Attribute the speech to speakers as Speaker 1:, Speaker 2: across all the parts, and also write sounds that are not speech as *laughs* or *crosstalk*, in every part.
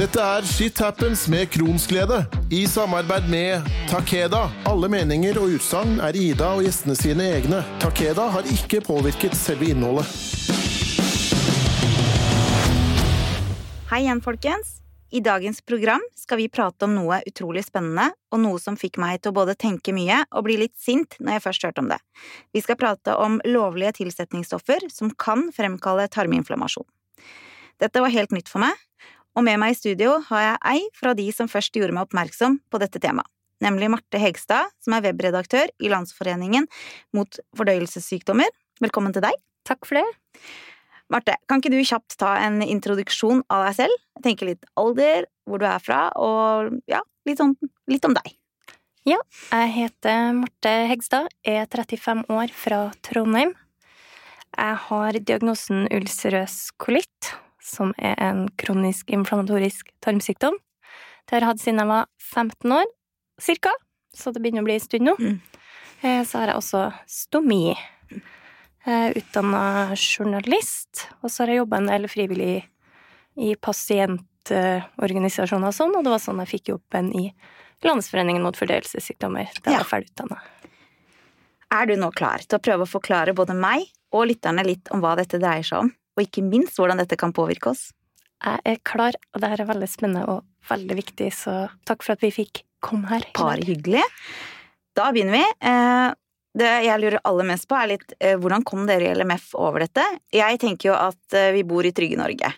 Speaker 1: Dette er Shit Happens med Kronsglede, i samarbeid med Takeda. Alle meninger og utsagn er Ida og gjestene sine egne. Takeda har ikke påvirket selve innholdet.
Speaker 2: Hei igjen, folkens. I dagens program skal vi prate om noe utrolig spennende, og noe som fikk meg til å både tenke mye og bli litt sint når jeg først hørte om det. Vi skal prate om lovlige tilsetningsstoffer som kan fremkalle tarminflammasjon. Dette var helt nytt for meg, og med meg i studio har jeg ei fra de som først gjorde meg oppmerksom på dette temaet, nemlig Marte Hegstad, som er webredaktør i Landsforeningen mot fordøyelsessykdommer. Velkommen til deg.
Speaker 3: Takk for det.
Speaker 2: Marte, kan ikke du kjapt ta en introduksjon av deg selv? Tenke litt alder, hvor du er fra, og ja, litt, sånn, litt om deg.
Speaker 3: Ja, jeg heter Marte Hegstad, er 35 år fra Trondheim. Jeg har diagnosen ulcerøs kolitt, som er en kronisk inflammatorisk tarmsykdom. Det har jeg hatt siden jeg var 15 år, cirka, så det begynner å bli en stund nå.
Speaker 2: Mm.
Speaker 3: Eh, Så har jeg også stomi. Jeg er utdanna journalist, og så har jeg jobba en del frivillig i pasientorganisasjoner og sånn, og det var sånn jeg fikk jobben i Landsforeningen mot fordøyelsessykdommer da jeg
Speaker 2: Ja.
Speaker 3: var ferdig utdanna.
Speaker 2: Er du nå klar til å prøve å forklare både meg og lytterne litt om hva dette dreier seg om, og ikke minst hvordan dette kan påvirke oss?
Speaker 3: Jeg er klar, og det her er veldig spennende og veldig viktig, så takk for at vi fikk komme her.
Speaker 2: Bare hyggelig. Da begynner vi. Eh, Det jeg lurer aller mest på, er litt eh, hvordan kom dere i LMF over dette? Jeg tenker jo at eh, vi bor i trygge Norge,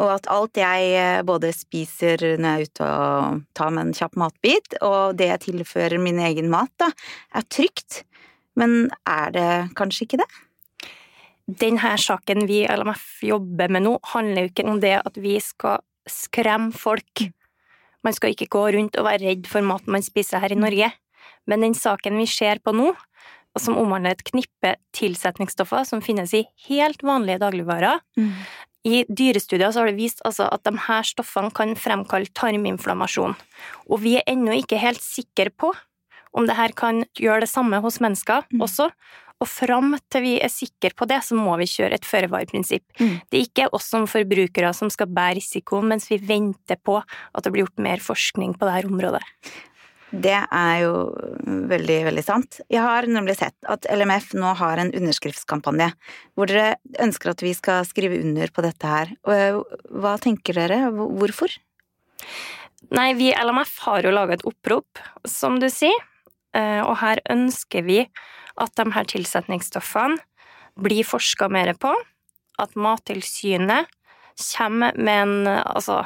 Speaker 2: og at alt jeg både spiser når jeg er ute og tar meg en kjapp matbit, og det jeg tilfører min egen mat, da, er trygt. Men er det kanskje ikke det?
Speaker 3: Denne saken vi i LMF jobber med nå, handler jo ikke om det at vi skal skremme folk. Man skal ikke gå rundt og være redd for maten man spiser her i Norge. Men den saken vi ser på nå, og som omhandler et knippe tilsetningsstoffer som finnes i helt vanlige dagligvarer, i dyrestudier så har det vist altså at de her stoffene kan fremkalle tarminflammasjon. Og vi er ennå ikke helt sikre på om det her kan gjøre det samme hos mennesker
Speaker 2: Mm.
Speaker 3: også. Og fram til vi er sikre på det, så må vi kjøre et føre-var-prinsipp.
Speaker 2: Mm.
Speaker 3: Det er ikke oss som forbrukere som skal bære risikoen mens vi venter på at det blir gjort mer forskning på dette området.
Speaker 2: Det er jo veldig, veldig sant. Jeg har nemlig sett at LMF nå har en underskriftskampanje hvor dere ønsker at vi skal skrive under på dette her. Hva tenker dere? Hvorfor?
Speaker 3: Nei, vi i LMF har jo laga et opprop, som du sier, eh, og her ønsker vi at de her tilsetningsstoffene blir forska mer på, at Mattilsynet kommer med en Altså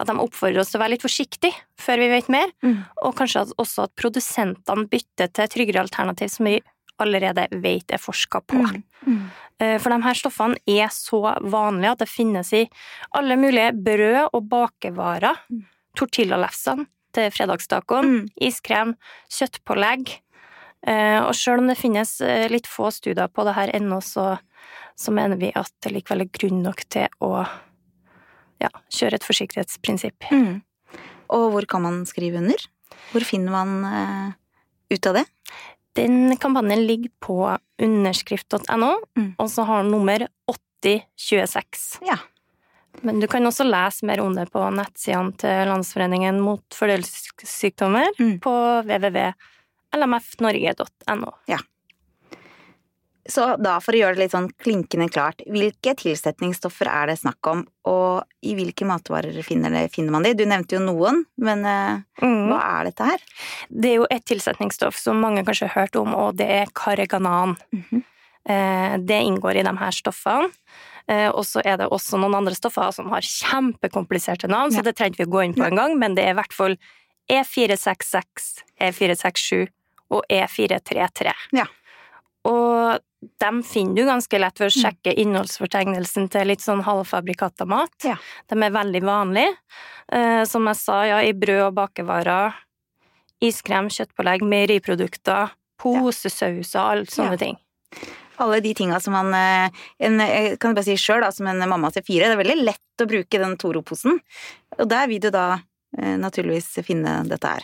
Speaker 3: at de oppfordrer oss til å være litt forsiktige før vi vet mer,
Speaker 2: Mm.
Speaker 3: og kanskje at også at produsentene bytter til tryggere alternativ som vi allerede vet er forska på. Eh, For de her stoffene er så vanlige at det finnes i alle mulige brød og bakevarer.
Speaker 2: Mm.
Speaker 3: Tortillalefsene til fredagstacoen,
Speaker 2: Mm.
Speaker 3: iskrem, kjøttpålegg. Eh, Og selv om det finnes eh, litt få studier på det her ennå, så, så mener vi at det likevel er grunn nok til å ja, kjøre et forsiktighetsprinsipp.
Speaker 2: Mm. Og hvor kan man skrive under? Hvor finner man eh, ut av det?
Speaker 3: Den kampanjen ligger på underskrift.no,
Speaker 2: Mm.
Speaker 3: og så har den nummer 8026.
Speaker 2: Ja.
Speaker 3: Men du kan også lese mer om det på nettsidene til Landsforeningen mot fordøyelsessykdommer
Speaker 2: Mm.
Speaker 3: på www.lmfnorge.no.
Speaker 2: Så da, for å gjøre det litt sånn klinkende klart, hvilke tilsetningsstoffer er det snakk om, og i hvilke matvarer finner, det, finner man de? Du nevnte jo noen, men eh,
Speaker 3: Mm.
Speaker 2: hva er dette her?
Speaker 3: Det er jo et tilsetningsstoff som mange kanskje har hørt om, og det er karganan.
Speaker 2: Mm
Speaker 3: -hmm. Det inngår i de her stoffene. Eh, Og så er det også noen andre stoffer som har kjempekompliserte navn,
Speaker 2: Ja.
Speaker 3: så det trenger vi å gå inn på en gang, men det er i hvert fall E466, E467 og E433.
Speaker 2: Ja.
Speaker 3: Og dem finner du ganske lett ved å
Speaker 2: Mm.
Speaker 3: sjekke innholdsfortegnelsen til litt sånn halvfabrikata mat.
Speaker 2: Ja.
Speaker 3: De er veldig vanlige. Eh, som jeg sa, ja, i brød og bakevarer, iskrem, kjøttpålegg, meieriprodukter, posesauser, alle sånne
Speaker 2: Ja.
Speaker 3: ting.
Speaker 2: Alle de tinga som man eh, en, Jeg kan bare si sjøl, som en mamma til fire, det er veldig lett å bruke den Toro-posen. Og der vil du da eh, naturligvis finne dette her.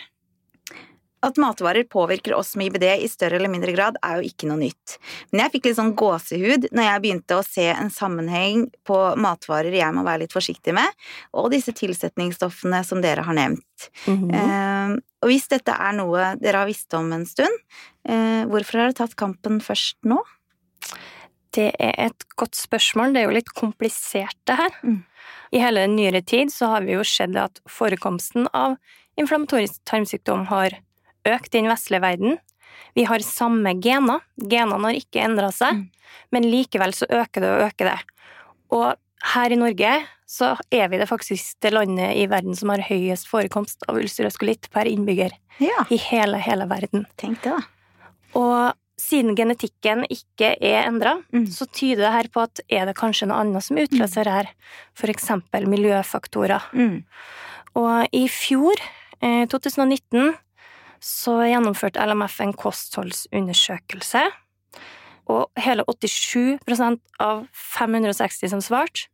Speaker 2: At matvarer påvirker oss med IBD i større eller mindre grad, er jo ikke noe nytt. Men jeg fikk litt sånn gåsehud når jeg begynte å se en sammenheng på matvarer jeg må være litt forsiktig med, og disse tilsetningsstoffene som dere har nevnt.
Speaker 3: Mhm.
Speaker 2: Eh, og hvis dette er noe dere har visst om en stund, eh, hvorfor har dere tatt kampen først nå?
Speaker 3: Det er et godt spørsmål. Det er jo litt komplisert, det her.
Speaker 2: Mm.
Speaker 3: I hele nyere tid så har vi jo sett at forekomsten av inflammatorisk tarmsykdom har økt i den vestlige verden. Vi har samme gener. Genene har ikke endra seg,
Speaker 2: Mm.
Speaker 3: men likevel så øker det og øker det. Og her i Norge så er vi det faktisk det landet i verden som har høyest forekomst av ulcerøs kolitt per innbygger
Speaker 2: Ja,
Speaker 3: i hele, hele verden.
Speaker 2: tenk det, da.
Speaker 3: Og siden genetikken ikke er endra,
Speaker 2: Mm.
Speaker 3: så tyder det her på at er det kanskje noe annet som utløser her, for eksempel miljøfaktorer.
Speaker 2: Mm.
Speaker 3: Og i fjor, eh, 2019, så gjennomførte LMF en kostholdsundersøkelse, og hele 87% av 560 som svarte,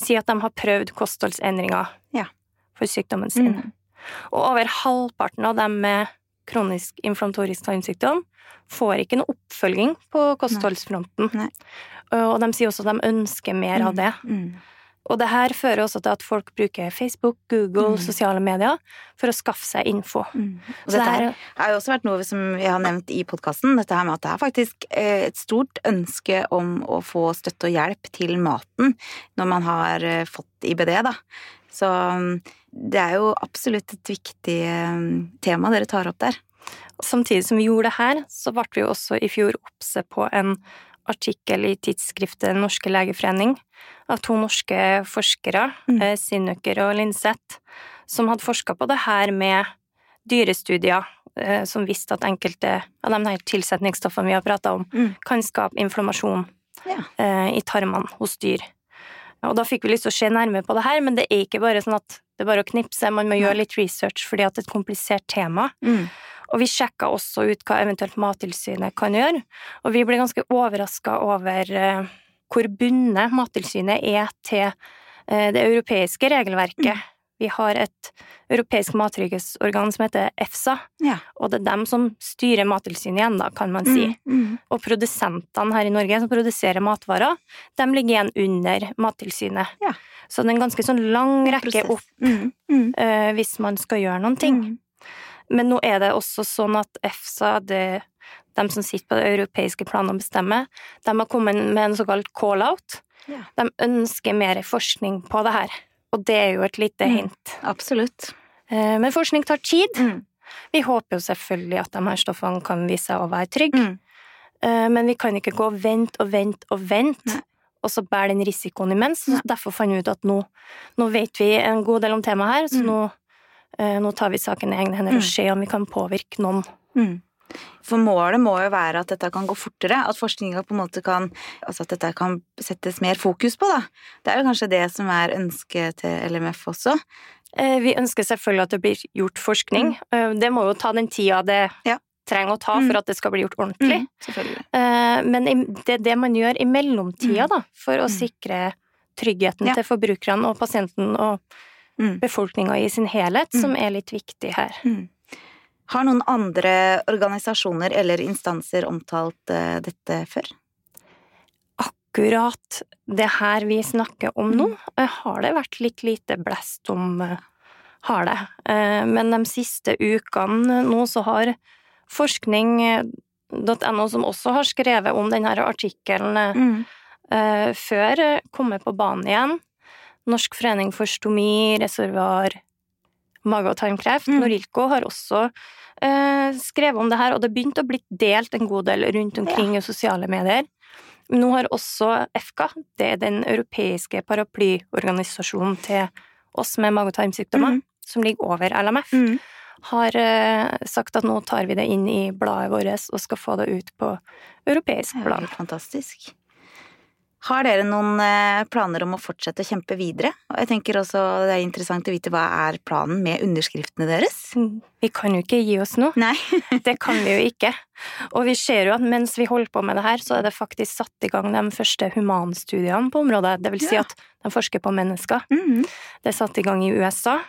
Speaker 3: sier at de har prøvd kostholdsendringer
Speaker 2: Ja.
Speaker 3: for sykdommen sin.
Speaker 2: Mm.
Speaker 3: Og over halvparten av dem med kronisk inflammatorisk tarmsykdom får ikke noe oppfølging på kostholdsfronten.
Speaker 2: Nei.
Speaker 3: Og de sier også at de ønsker mer av det.
Speaker 2: Mm.
Speaker 3: Og det her fører også til at folk bruker Facebook, Google,
Speaker 2: Mm.
Speaker 3: sosiale medier for å skaffe seg info.
Speaker 2: Mm. Og dette
Speaker 3: det
Speaker 2: her
Speaker 3: er,
Speaker 2: har jo også vært noe som vi har nevnt i podkasten, dette her med at det er faktisk eh, et stort ønske om å få støtte og hjelp til maten når man har eh, fått IBD, da. Så mm, det er jo absolutt et viktig eh, tema dere tar opp der.
Speaker 3: samtidig som vi gjorde det her, så ble vi også i fjor oppse på en artikkel i tidsskriftet Den norske legeforening av to norske forskere,
Speaker 2: Mm.
Speaker 3: eh, og Linseth, som hadde forska på det her med dyrestudier eh, som viste at enkelte av de her tilsetningsstoffene vi har prata om,
Speaker 2: Mm.
Speaker 3: kan skape inflammasjon
Speaker 2: Ja.
Speaker 3: eh, i tarmene hos dyr. Og da fikk vi lyst til å se nærmere på det her, men det er ikke bare sånn at det er bare å knipse, man må gjøre litt research fordi at det er et komplisert tema.
Speaker 2: Mm.
Speaker 3: Og vi sjekka også ut hva eventuelt Mattilsynet kan gjøre, og vi ble ganske overraska over eh, hvor bundet Mattilsynet er til eh, det europeiske regelverket. Vi har et europeisk mattrygghetsorgan som heter EFSA,
Speaker 2: Ja.
Speaker 3: og det er dem som styrer Mattilsynet igjen, da, kan man si.
Speaker 2: Mm. Mm.
Speaker 3: Og produsentene her i Norge som produserer matvarer, de ligger igjen under Mattilsynet.
Speaker 2: Ja.
Speaker 3: Så det er en ganske sånn lang rekke opp
Speaker 2: Mm. Mm.
Speaker 3: eh, hvis man skal gjøre noen ting.
Speaker 2: Mm.
Speaker 3: Men nå er det også sånn at EFSA, det, de som sitter på det europeiske planet og bestemmer, de har kommet med en såkalt call-out.
Speaker 2: Ja.
Speaker 3: De ønsker mer forskning på det her. Og det er jo et lite
Speaker 2: Mm.
Speaker 3: hint.
Speaker 2: Absolutt.
Speaker 3: Eh, Men forskning tar tid.
Speaker 2: Mm.
Speaker 3: Vi håper jo selvfølgelig at de her stoffene kan vise seg å være trygge.
Speaker 2: Mm.
Speaker 3: Eh, Men vi kan ikke gå og vente og vente og vente, og så bære den risikoen imens. Så derfor fant vi ut at nå, nå vet vi en god del om temaet her, så
Speaker 2: Mm.
Speaker 3: nå, nå tar vi saken i egne hender
Speaker 2: Mm.
Speaker 3: og ser om vi kan påvirke noen.
Speaker 2: Mm. For målet må jo være at dette kan gå fortere, at forskninga på en måte kan Altså at dette kan settes mer fokus på, da. Det er jo kanskje det som er ønsket til LMF også.
Speaker 3: Eh, Vi ønsker selvfølgelig at det blir gjort forskning. Mm. Det må jo ta den tida det
Speaker 2: Mm. Ja.
Speaker 3: trenger å ta
Speaker 2: Mm.
Speaker 3: for at det skal bli gjort ordentlig.
Speaker 2: Mm.
Speaker 3: Eh, Men det er det man gjør i mellomtida,
Speaker 2: Mm.
Speaker 3: da, for å
Speaker 2: Mm.
Speaker 3: sikre tryggheten
Speaker 2: Ja.
Speaker 3: til forbrukerne og pasienten og
Speaker 2: Mm.
Speaker 3: befolkninga i sin helhet,
Speaker 2: Mm.
Speaker 3: som er litt viktig her.
Speaker 2: Mm. Har noen andre organisasjoner eller instanser omtalt uh, dette før?
Speaker 3: Akkurat det her vi snakker om nå,
Speaker 2: Mm.
Speaker 3: eh, har det vært litt lite blest om, eh, har det. Men de siste ukene nå så har forskning.no, som også har skrevet om denne artikkelen
Speaker 2: Mm.
Speaker 3: før, kommet på banen igjen. Norsk forening for stomi, reservoar, mage- og tarmkreft,
Speaker 2: Mm.
Speaker 3: Norilco, har også eh, skrevet om det her, og det begynte å bli delt en god del rundt omkring i sosiale medier. Nå har også EFKA, det er den europeiske paraplyorganisasjonen til oss med mage- og tarmsykdommer,
Speaker 2: Mm.
Speaker 3: som ligger over LMF,
Speaker 2: Mm.
Speaker 3: har eh, sagt at nå tar vi det inn i bladet vårt og skal få det ut på europeisk plan.
Speaker 2: fantastisk. Har dere noen eh, planer om å fortsette å kjempe videre? Og jeg tenker også det er interessant å vite hva er planen med underskriftene deres?
Speaker 3: Mm, Vi kan jo ikke gi oss nå.
Speaker 2: Nei. *laughs*
Speaker 3: Det kan vi jo ikke. Og vi ser jo at mens vi holder på med det her, så er det faktisk satt i gang de første humanstudiene på området. Det vil si at de forsker på mennesker.
Speaker 2: Mm.
Speaker 3: Det er satt i gang i USA.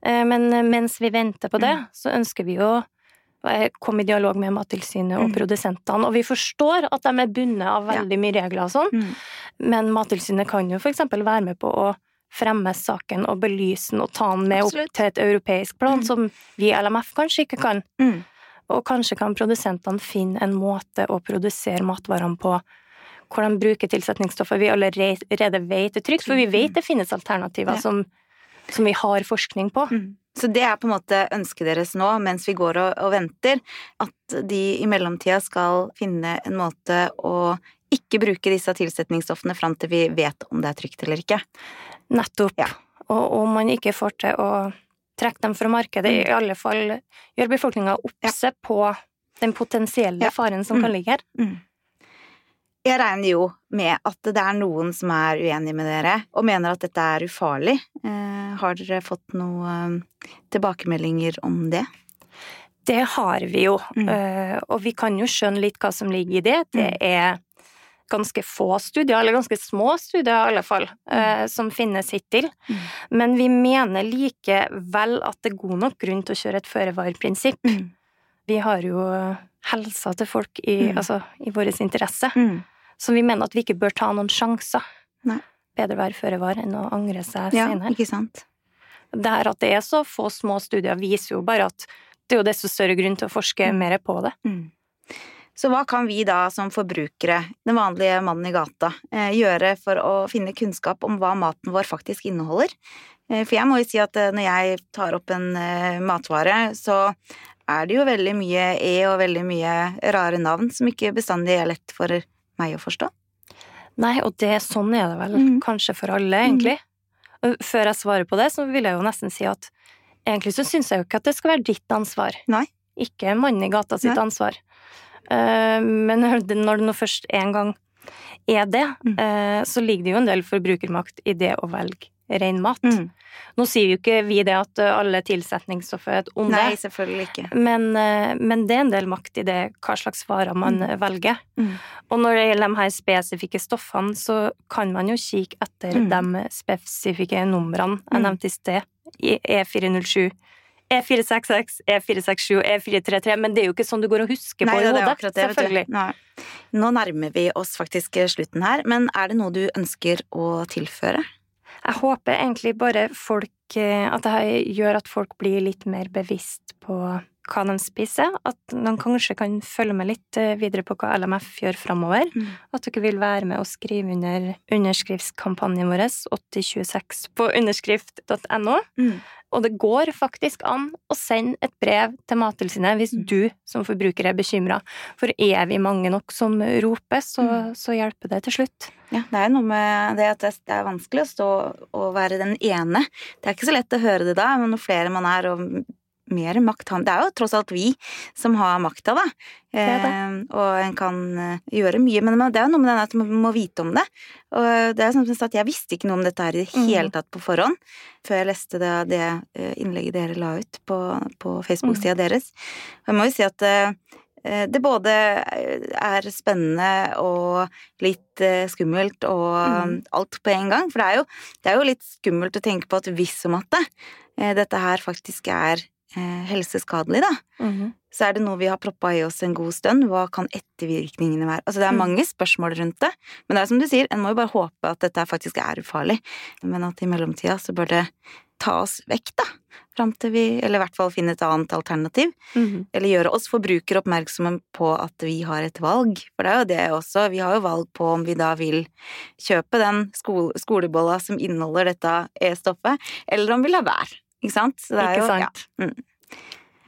Speaker 3: Eh, Men mens vi venter på det, så ønsker vi å kom i dialog med Mattilsynet og
Speaker 2: Mm.
Speaker 3: produsentene, og vi forstår at de er bundet av veldig mye regler og sånn,
Speaker 2: Mm.
Speaker 3: men Mattilsynet kan jo eksempel være med på å fremme saken og belyse den og ta den med
Speaker 2: Absolutt.
Speaker 3: opp til et europeisk plan,
Speaker 2: Mm.
Speaker 3: som vi i LMF kanskje ikke kan.
Speaker 2: Mm.
Speaker 3: Og kanskje kan produsentene finne en måte å produsere matvarene på hvor de bruker tilsetningsstoffer vi allerede vet er trygt, for vi vet det finnes alternativer
Speaker 2: Ja.
Speaker 3: som, som vi har forskning på.
Speaker 2: Mm. Så det er på en måte ønsket deres nå, mens vi går og, og venter, at de i mellomtida skal finne en måte å ikke bruke disse tilsetningsstoffene fram til vi vet om det er trygt eller ikke.
Speaker 3: Nettopp.
Speaker 2: Ja.
Speaker 3: Og om man ikke får til å trekke dem fra markedet, i alle fall gjør befolkninga obse på den potensielle
Speaker 2: Ja.
Speaker 3: faren som
Speaker 2: Mm.
Speaker 3: kan ligge her.
Speaker 2: Mm. Jeg regner jo med at det er noen som er uenige med dere, og mener at dette er ufarlig. Eh, har dere fått noen tilbakemeldinger om det?
Speaker 3: Det har vi jo,
Speaker 2: Mm.
Speaker 3: eh, og vi kan jo skjønne litt hva som ligger i det. Det er ganske få studier, eller ganske små studier i alle fall, eh, som finnes hittil.
Speaker 2: Mm.
Speaker 3: Men vi mener likevel at det er god nok grunn til å kjøre et føre-var-prinsipp.
Speaker 2: Mm.
Speaker 3: Vi har jo helsa til folk i,
Speaker 2: Mm.
Speaker 3: altså, i vår interesse,
Speaker 2: Mm.
Speaker 3: Så vi mener at vi ikke bør ta noen sjanser.
Speaker 2: Nei.
Speaker 3: Bedre være føre var enn å angre seg
Speaker 2: Ja,
Speaker 3: senere.
Speaker 2: ikke sant?
Speaker 3: Det her at det er så få små studier, viser jo bare at det er jo desto større grunn til å forske
Speaker 2: Mm.
Speaker 3: mer på det.
Speaker 2: Mm. Så hva kan vi da som forbrukere, den vanlige mannen i gata, eh, gjøre for å finne kunnskap om hva maten vår faktisk inneholder? Eh, For jeg må jo si at eh, når jeg tar opp en matvare, så er det jo veldig mye E og veldig mye rare navn som ikke bestandig er lett for meg å forstå.
Speaker 3: Nei, og det, sånn er det vel
Speaker 2: Mm.
Speaker 3: kanskje for alle, egentlig. Mm. Før jeg svarer på det, så vil jeg jo nesten si at egentlig så syns jeg jo ikke at det skal være ditt ansvar.
Speaker 2: Nei.
Speaker 3: Ikke mannen i gata sitt
Speaker 2: Nei.
Speaker 3: ansvar. Eh, Men når det nå først en gang er det,
Speaker 2: Mm.
Speaker 3: eh, så ligger det jo en del forbrukermakt i det å velge ren mat.
Speaker 2: Mm.
Speaker 3: Nå sier jo ikke vi det at eh, alle tilsetningsstoffer er et onde.
Speaker 2: Nei, selvfølgelig ikke.
Speaker 3: Men, eh, men det er en del makt i det hva slags varer man mm. velger.
Speaker 2: Mm.
Speaker 3: Og når det gjelder de her spesifikke stoffene, så kan man jo kikke etter
Speaker 2: Mm.
Speaker 3: de spesifikke numrene jeg
Speaker 2: Mm.
Speaker 3: nevnte i sted. I E407, E466, E467, E433, men det er jo ikke sånn du går og husker
Speaker 2: Nei,
Speaker 3: på i
Speaker 2: det
Speaker 3: hodet.
Speaker 2: det,
Speaker 3: Selvfølgelig.
Speaker 2: Nå nærmer vi oss faktisk slutten her, men er det noe du ønsker å tilføre?
Speaker 3: Jeg håper egentlig bare folk eh, At det gjør at folk blir litt mer bevisst på hva de spiser. At de kanskje kan følge med litt eh, videre på hva LMF gjør framover.
Speaker 2: Mm.
Speaker 3: At dere vil være med å skrive under underskriftskampanjen vår 8026 på underskrift.no.
Speaker 2: Mm.
Speaker 3: Og det går faktisk an å sende et brev til Mattilsynet hvis
Speaker 2: Mm.
Speaker 3: du som forbruker er bekymra. For er vi mange nok som roper, så,
Speaker 2: Mm.
Speaker 3: så hjelper det til slutt.
Speaker 2: Ja, det er noe med det at det er vanskelig å stå og være den ene. Det er ikke så lett å høre det da, men når flere man er og mer makt han Det er jo tross alt vi som har makta, da.
Speaker 3: Det det.
Speaker 2: Eh, og en kan eh, gjøre mye. Men det er jo noe med den at man må vite om det. Og det er som jeg at jeg visste ikke noe om dette her i det
Speaker 3: Mm.
Speaker 2: hele tatt på forhånd. Før jeg leste det, det eh, innlegget dere la ut på, på Facebook-sida deres. Og jeg må jo si at eh, det både er spennende og litt skummelt og
Speaker 3: Mm.
Speaker 2: alt på en gang. For det er, jo, det er jo litt skummelt å tenke på at hvis og at det, eh, dette her faktisk er helseskadelig, da,
Speaker 3: Mhm.
Speaker 2: så er det noe vi har proppa i oss en god stund. Hva kan ettervirkningene være? Altså det er
Speaker 3: Mm.
Speaker 2: mange spørsmål rundt det, men det er som du sier, en må jo bare håpe at dette faktisk er ufarlig. Men at i mellomtida så bør det ta oss vekk, da. Fram til vi, eller i hvert fall finne et annet alternativ.
Speaker 3: Mhm.
Speaker 2: Eller gjøre oss forbrukere oppmerksomme på at vi har et valg. For det er jo det også, vi har jo valg på om vi da vil kjøpe den skole, skolebolla som inneholder dette E-stoffet, eller om vi lar være. Ikke sant? Så det er
Speaker 3: Ikke
Speaker 2: jo- ja.
Speaker 3: Mm.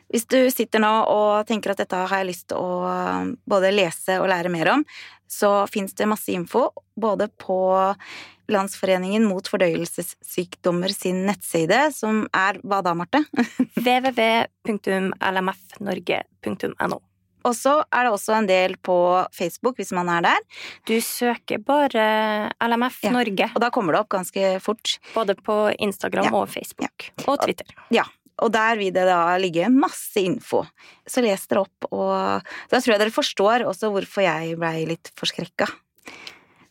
Speaker 2: Hvis du sitter nå og tenker at dette har jeg lyst til å både lese og lære mer om, så fins det masse info både på Landsforeningen mot fordøyelsessykdommer sin nettside, som er hva da, Marte? *laughs*
Speaker 3: www.lmfnorge.no.
Speaker 2: Og så er det også en del på Facebook, hvis man er der.
Speaker 3: Du søker bare LMF
Speaker 2: Ja.
Speaker 3: Norge,
Speaker 2: Og da kommer det opp ganske fort.
Speaker 3: både på Instagram
Speaker 2: Ja.
Speaker 3: og Facebook. Og Twitter. Ja.
Speaker 2: Og der vil det da ligge masse info. Så les dere opp, og da tror jeg dere forstår også hvorfor jeg blei litt forskrekka.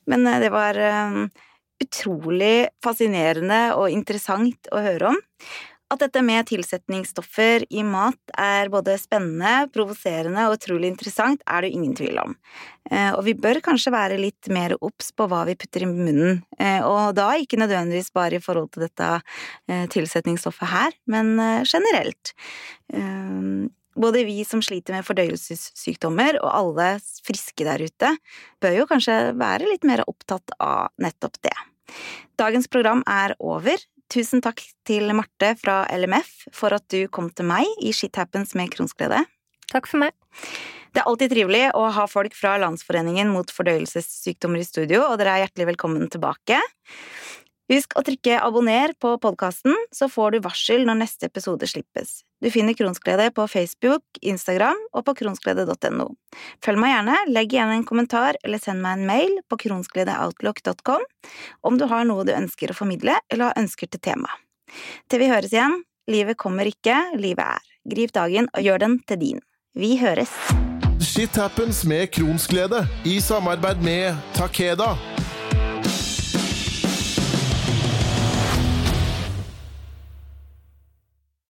Speaker 2: Men eh, det var eh, utrolig fascinerende og interessant å høre om. At dette med tilsetningsstoffer i mat er både spennende, provoserende og utrolig interessant, er det jo ingen tvil om. Eh, og vi bør kanskje være litt mer obs på hva vi putter i munnen, eh, og da ikke nødvendigvis bare i forhold til dette eh, tilsetningsstoffet her, men generelt. Både vi som sliter med fordøyelsessykdommer, og alle friske der ute, bør jo kanskje være litt mer opptatt av nettopp det. Dagens program er over. Tusen takk til Marte fra LMF for at du kom til meg i Shit Happens med kronsglede.
Speaker 3: Takk for meg.
Speaker 2: Det er alltid trivelig å ha folk fra Landsforeningen mot fordøyelsessykdommer i studio, og dere er hjertelig velkommen tilbake. Husk å trykke abonner på podkasten, så får du varsel når neste episode slippes. Du finner Kronsglede på Facebook, Instagram og på kronsglede.no. Følg meg gjerne, legg igjen en kommentar eller send meg en mail på kronsgledeoutlook.com om du har noe du ønsker å formidle eller har ønsker til tema. Til vi høres igjen, livet kommer ikke, livet er. Grip dagen og gjør den til din. Vi høres!
Speaker 1: Shit happens med Kronsglede i samarbeid med Takeda.